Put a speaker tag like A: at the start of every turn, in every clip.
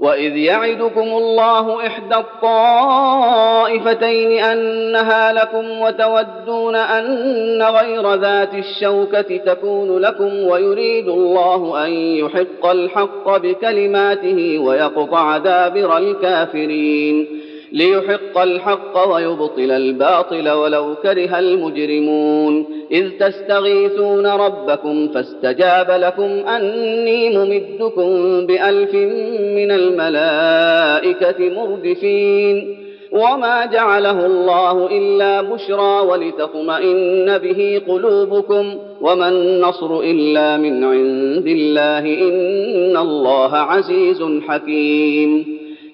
A: واذ يعدكم الله احدى الطائفتين انها لكم وتودون ان غير ذات الشوكه تكون لكم ويريد الله ان يحق الحق بكلماته ويقطع دابر الكافرين ليحق الحق ويبطل الباطل ولو كره المجرمون. إذ تستغيثون ربكم فاستجاب لكم أني ممدكم بألف من الملائكة مردفين. وما جعله الله إلا بشرى ولتطمئن به قلوبكم. وما النصر إلا من عند الله إن الله عزيز حكيم.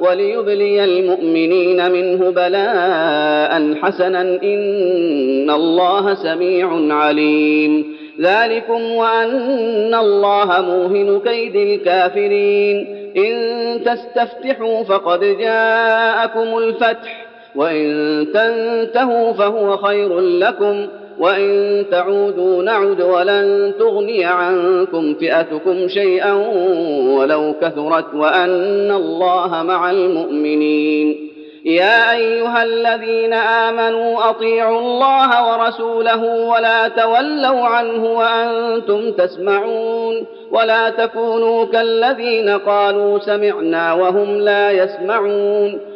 A: وليبلي المؤمنين منه بلاء حسنا إن الله سميع عليم. ذلكم وأن الله موهن كيد الكافرين. إن تستفتحوا فقد جاءكم الفتح وإن تنتهوا فهو خير لكم. وان تعودوا نعد ولن تغني عنكم فئتكم شيئا ولو كثرت وان الله مع المؤمنين. يا ايها الذين امنوا اطيعوا الله ورسوله ولا تولوا عنه وأنتم تسمعون ولا تكونوا كالذين قالوا سمعنا وهم لا يسمعون.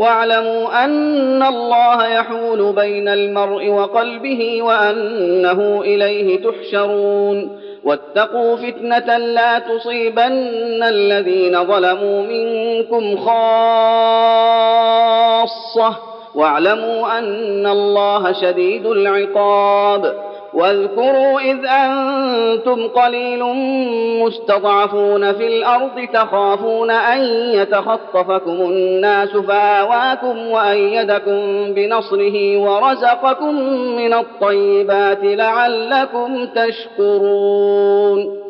A: واعلموا أن الله يحول بين المرء وقلبه وأنه إليه تحشرون. واتقوا فتنة لا تصيبن الذين ظلموا منكم خاصة. واعلموا أن الله شديد العقاب. واذكروا إذ أنتم قليل مستضعفون في الأرض تخافون أن يتخطفكم الناس فآواكم وأيدكم بنصره ورزقكم من الطيبات لعلكم تشكرون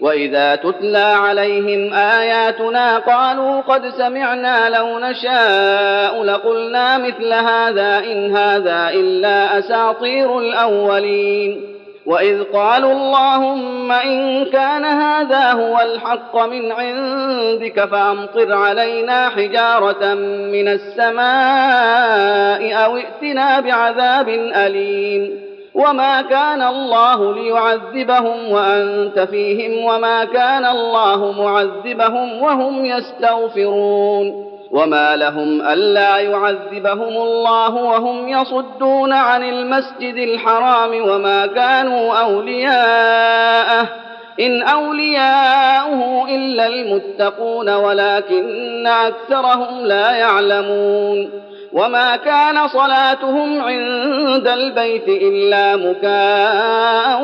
A: واذا تتلى عليهم اياتنا قالوا قد سمعنا لو نشاء لقلنا مثل هذا ان هذا الا اساطير الاولين واذ قالوا اللهم ان كان هذا هو الحق من عندك فامطر علينا حجاره من السماء أو ائتنا بعذاب اليم وما كان الله ليعذبهم وانت فيهم وما كان الله معذبهم وهم يستغفرون وما لهم الا يعذبهم الله وهم يصدون عن المسجد الحرام وما كانوا اولياءه ان اولياؤه الا المتقون ولكن اكثرهم لا يعلمون وما كان صلاتهم عند البيت الا مكاء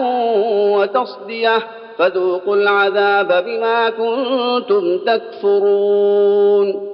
A: وتصديه فذوقوا العذاب بما كنتم تكفرون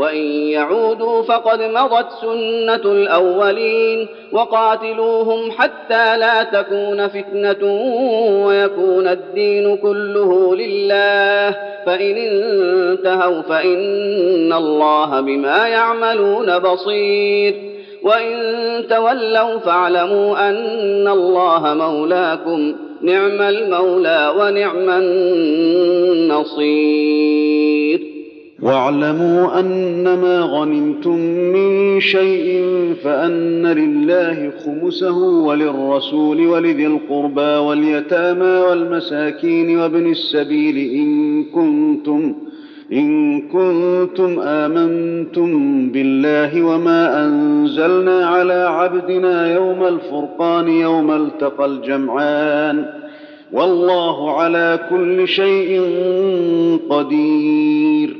A: وإن يعودوا فقد مضت سنة الأولين وقاتلوهم حتى لا تكون فتنة ويكون الدين كله لله. فإن انتهوا فإن الله بما يعملون بصير. وإن تولوا فاعلموا أن الله مولاكم نعم المولى ونعم النصير.
B: واعلموا أنما غنمتم من شيء فأن لله خمسه وللرسول ولذي القربى واليتامى والمساكين وابن السبيل إن كنتم إن كنتم آمنتم بالله وما أنزلنا على عبدنا يوم الفرقان يوم التقى الجمعان والله على كل شيء قدير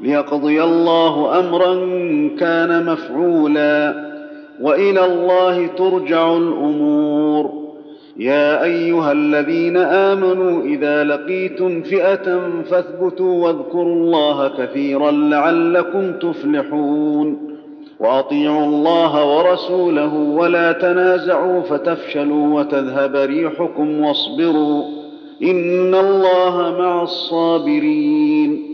B: ليقضي الله أمرا كان مفعولا وإلى الله ترجع الأمور. يا أيها الذين آمنوا إذا لقيتم فئة فاثبتوا واذكروا الله كثيرا لعلكم تفلحون. وأطيعوا الله ورسوله ولا تنازعوا فتفشلوا وتذهب ريحكم واصبروا. إن الله مع الصابرين.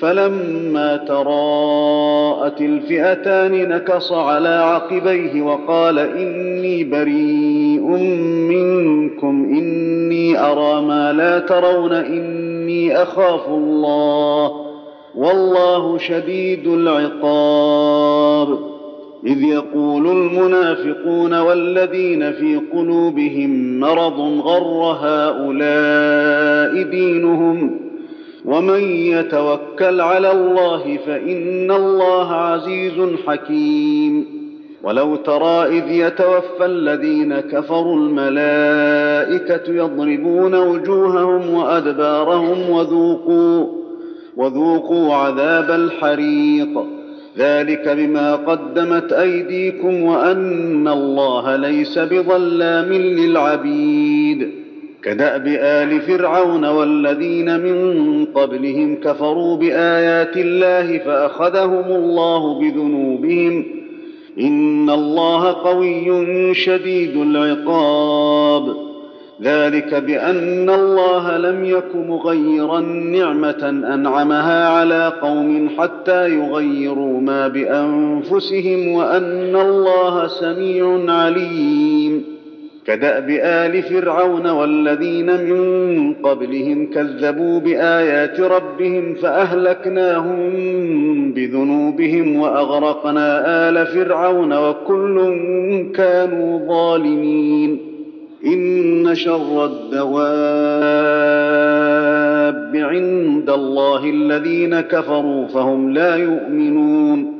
B: فلما تراءت الفئتان نكص على عقبيه وقال إني بريء منكم إني أرى ما لا ترون إني أخاف الله والله شديد العقاب. إذ يقول المنافقون والذين في قلوبهم مرض غر هؤلاء دينهم ومن يتوكل على الله فإن الله عزيز حكيم. ولو ترى إذ يتوفى الذين كفروا الملائكة يضربون وجوههم وأدبارهم وذوقوا وذوقوا عذاب الحريق. ذلك بما قدمت أيديكم وأن الله ليس بظلام للعبيد. كداب ال فرعون والذين من قبلهم كفروا بآيات الله فأخذهم الله بذنوبهم. إن الله قوي شديد العقاب. ذلك بأن الله لم يك مغيرا نعمة أنعمها على قوم حتى يغيروا ما بأنفسهم وأن الله سميع عليم. كداب ال فرعون والذين من قبلهم كذبوا بآيات ربهم فأهلكناهم بذنوبهم وأغرقنا آل فرعون وكل كانوا ظالمين. إن شر الدواب عند الله الذين كفروا فهم لا يؤمنون.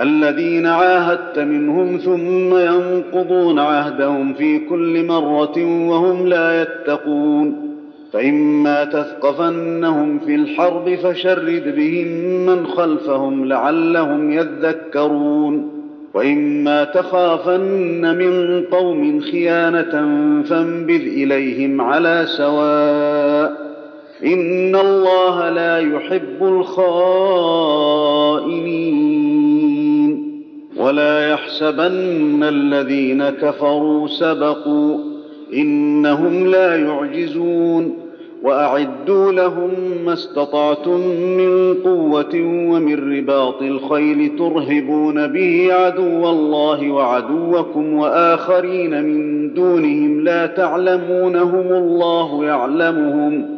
B: الذين عاهدت منهم ثم ينقضون عهدهم في كل مرة وهم لا يتقون. فإما تثقفنهم في الحرب فشرد بهم من خلفهم لعلهم يذكرون. وإما تخافن من قوم خيانة فانبذ إليهم على سواء. إن الله لا يحب الخائنين. ولا يحسبن الذين كفروا سبقوا انهم لا يعجزون واعدوا لهم ما استطعتم من قوه ومن رباط الخيل ترهبون به عدو الله وعدوكم واخرين من دونهم لا تعلمونهم الله يعلمهم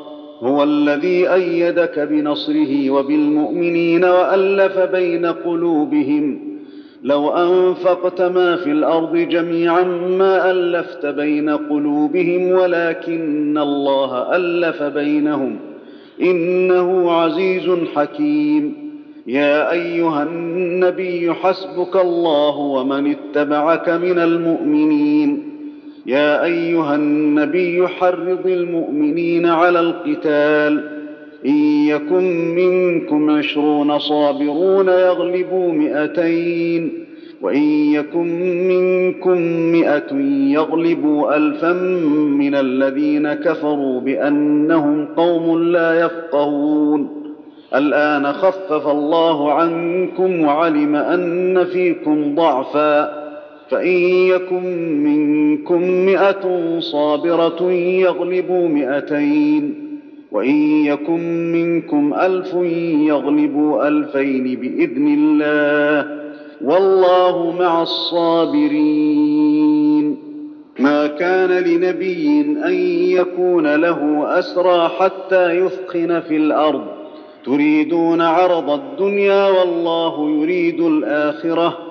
B: هو الذي أيدك بنصره وبالمؤمنين وألف بين قلوبهم. لو أنفقت ما في الأرض جميعا ما ألفت بين قلوبهم ولكن الله ألف بينهم. إنه عزيز حكيم. يا أيها النبي حسبك الله ومن اتبعك من المؤمنين. يا أيها النبي حرض المؤمنين على القتال. إن يكن منكم عشرون صابرون يغلبوا مئتين. وإن يكن منكم مئة يغلبوا الفا من الذين كفروا بأنهم قوم لا يفقهون. الآن خفف الله عنكم وعلم أن فيكم ضعفا. فإن يكن منكم مئة صابرة يغلبوا مئتين وإن يكن منكم ألف يغلبوا ألفين بإذن الله والله مع الصابرين. ما كان لنبي أن يكون له أسرى حتى يثخن في الأرض. تريدون عرض الدنيا والله يريد الآخرة.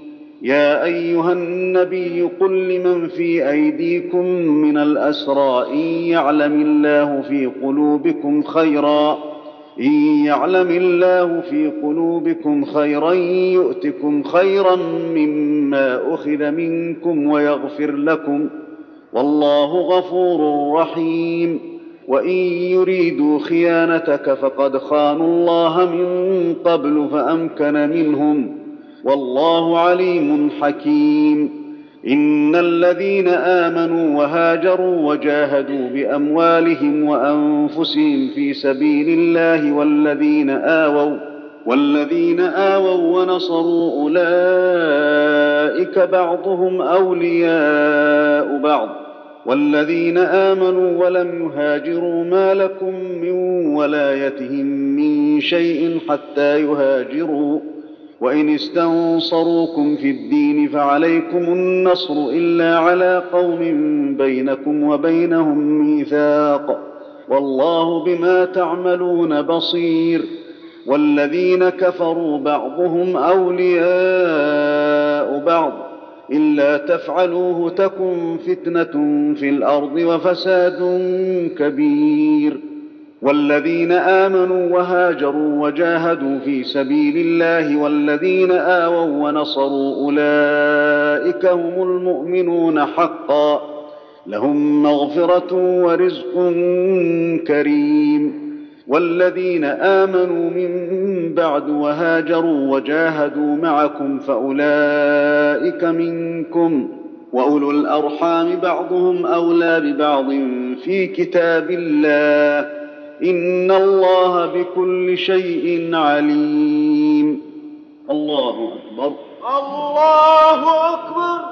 B: يا أيها النبي قل لمن في أيديكم من الأسرى إن يعلم الله في قلوبكم خيرا إن يعلم الله في قلوبكم خيرا يؤتكم خيرا مما أخذ منكم ويغفر لكم والله غفور رحيم. وإن يريدوا خيانتك فقد خانوا الله من قبل فأمكن منهم. والله عليم حكيم. إن الذين آمنوا وهاجروا وجاهدوا بأموالهم وأنفسهم في سبيل الله والذين آووا والذين آووا ونصروا أولئك بعضهم أولياء بعض. والذين آمنوا ولم يهاجروا ما لكم من ولايتهم من شيء حتى يهاجروا. وإن استنصروكم في الدين فعليكم النصر إلا على قوم بينكم وبينهم ميثاق والله بما تعملون بصير والذين كفروا بعضهم أولياء بعض إلا تفعلوه تكن فتنة في الأرض وفساد كبير والذين آمنوا وهاجروا وجاهدوا في سبيل الله والذين آووا ونصروا أولئك هم المؤمنون حقا لهم مغفرة ورزق كريم والذين آمنوا من بعد وهاجروا وجاهدوا معكم فأولئك منكم وأولو الأرحام بعضهم أولى ببعض في كتاب الله ان الله بكل شيء عليم. الله أكبر.
C: الله أكبر.